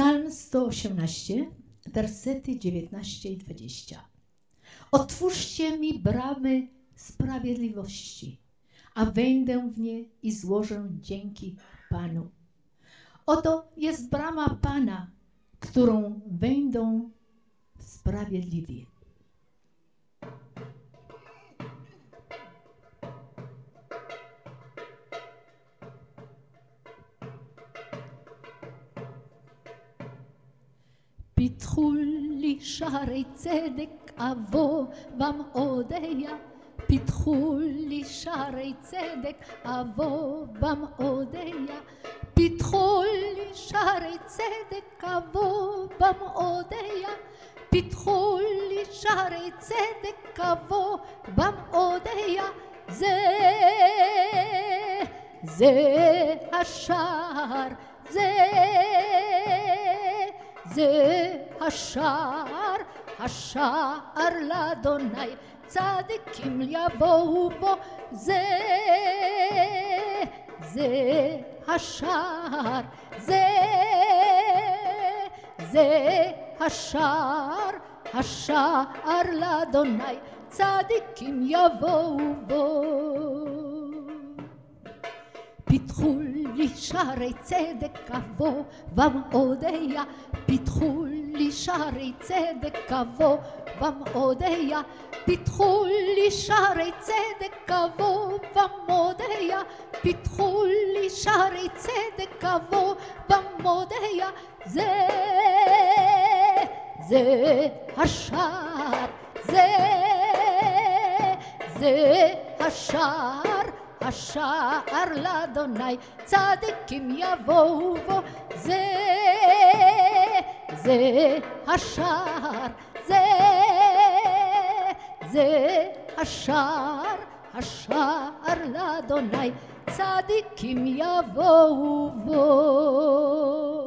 Psalm 118, wersety 19 i 20. Otwórzcie mi bramy sprawiedliwości, a wejdę w nie i złożę dzięki Panu. Oto jest brama Pana, którą wejdą sprawiedliwi. פיתחו לי שערי צדק אבוא במאודיה. פיתחו לי שערי צדק אבוא במאודיה. פיתחו לי שערי צדק אבוא במאודיה. פיתחו לי שערי צדק אבוא במאודיה. זה זה השער זה זה השער, השער לאדוני, צדיקים יבואו בו, זה, זה השער, זה, זה השער, השער לאדוני, צדיקים יבואו בו. פיתחו לי שערי צדק אבוא במאודיה פיתחו לי שערי צדק אבוא במאודיה פיתחו לי שערי צדק אבוא במאודיה פיתחו לי שערי צדק אבוא במאודיה זה זה השער זה זה השער השער לאדוני צדיקים יבואו בו. זה זה השער זה זה השער השער לאדוני צדיקים יבואו בו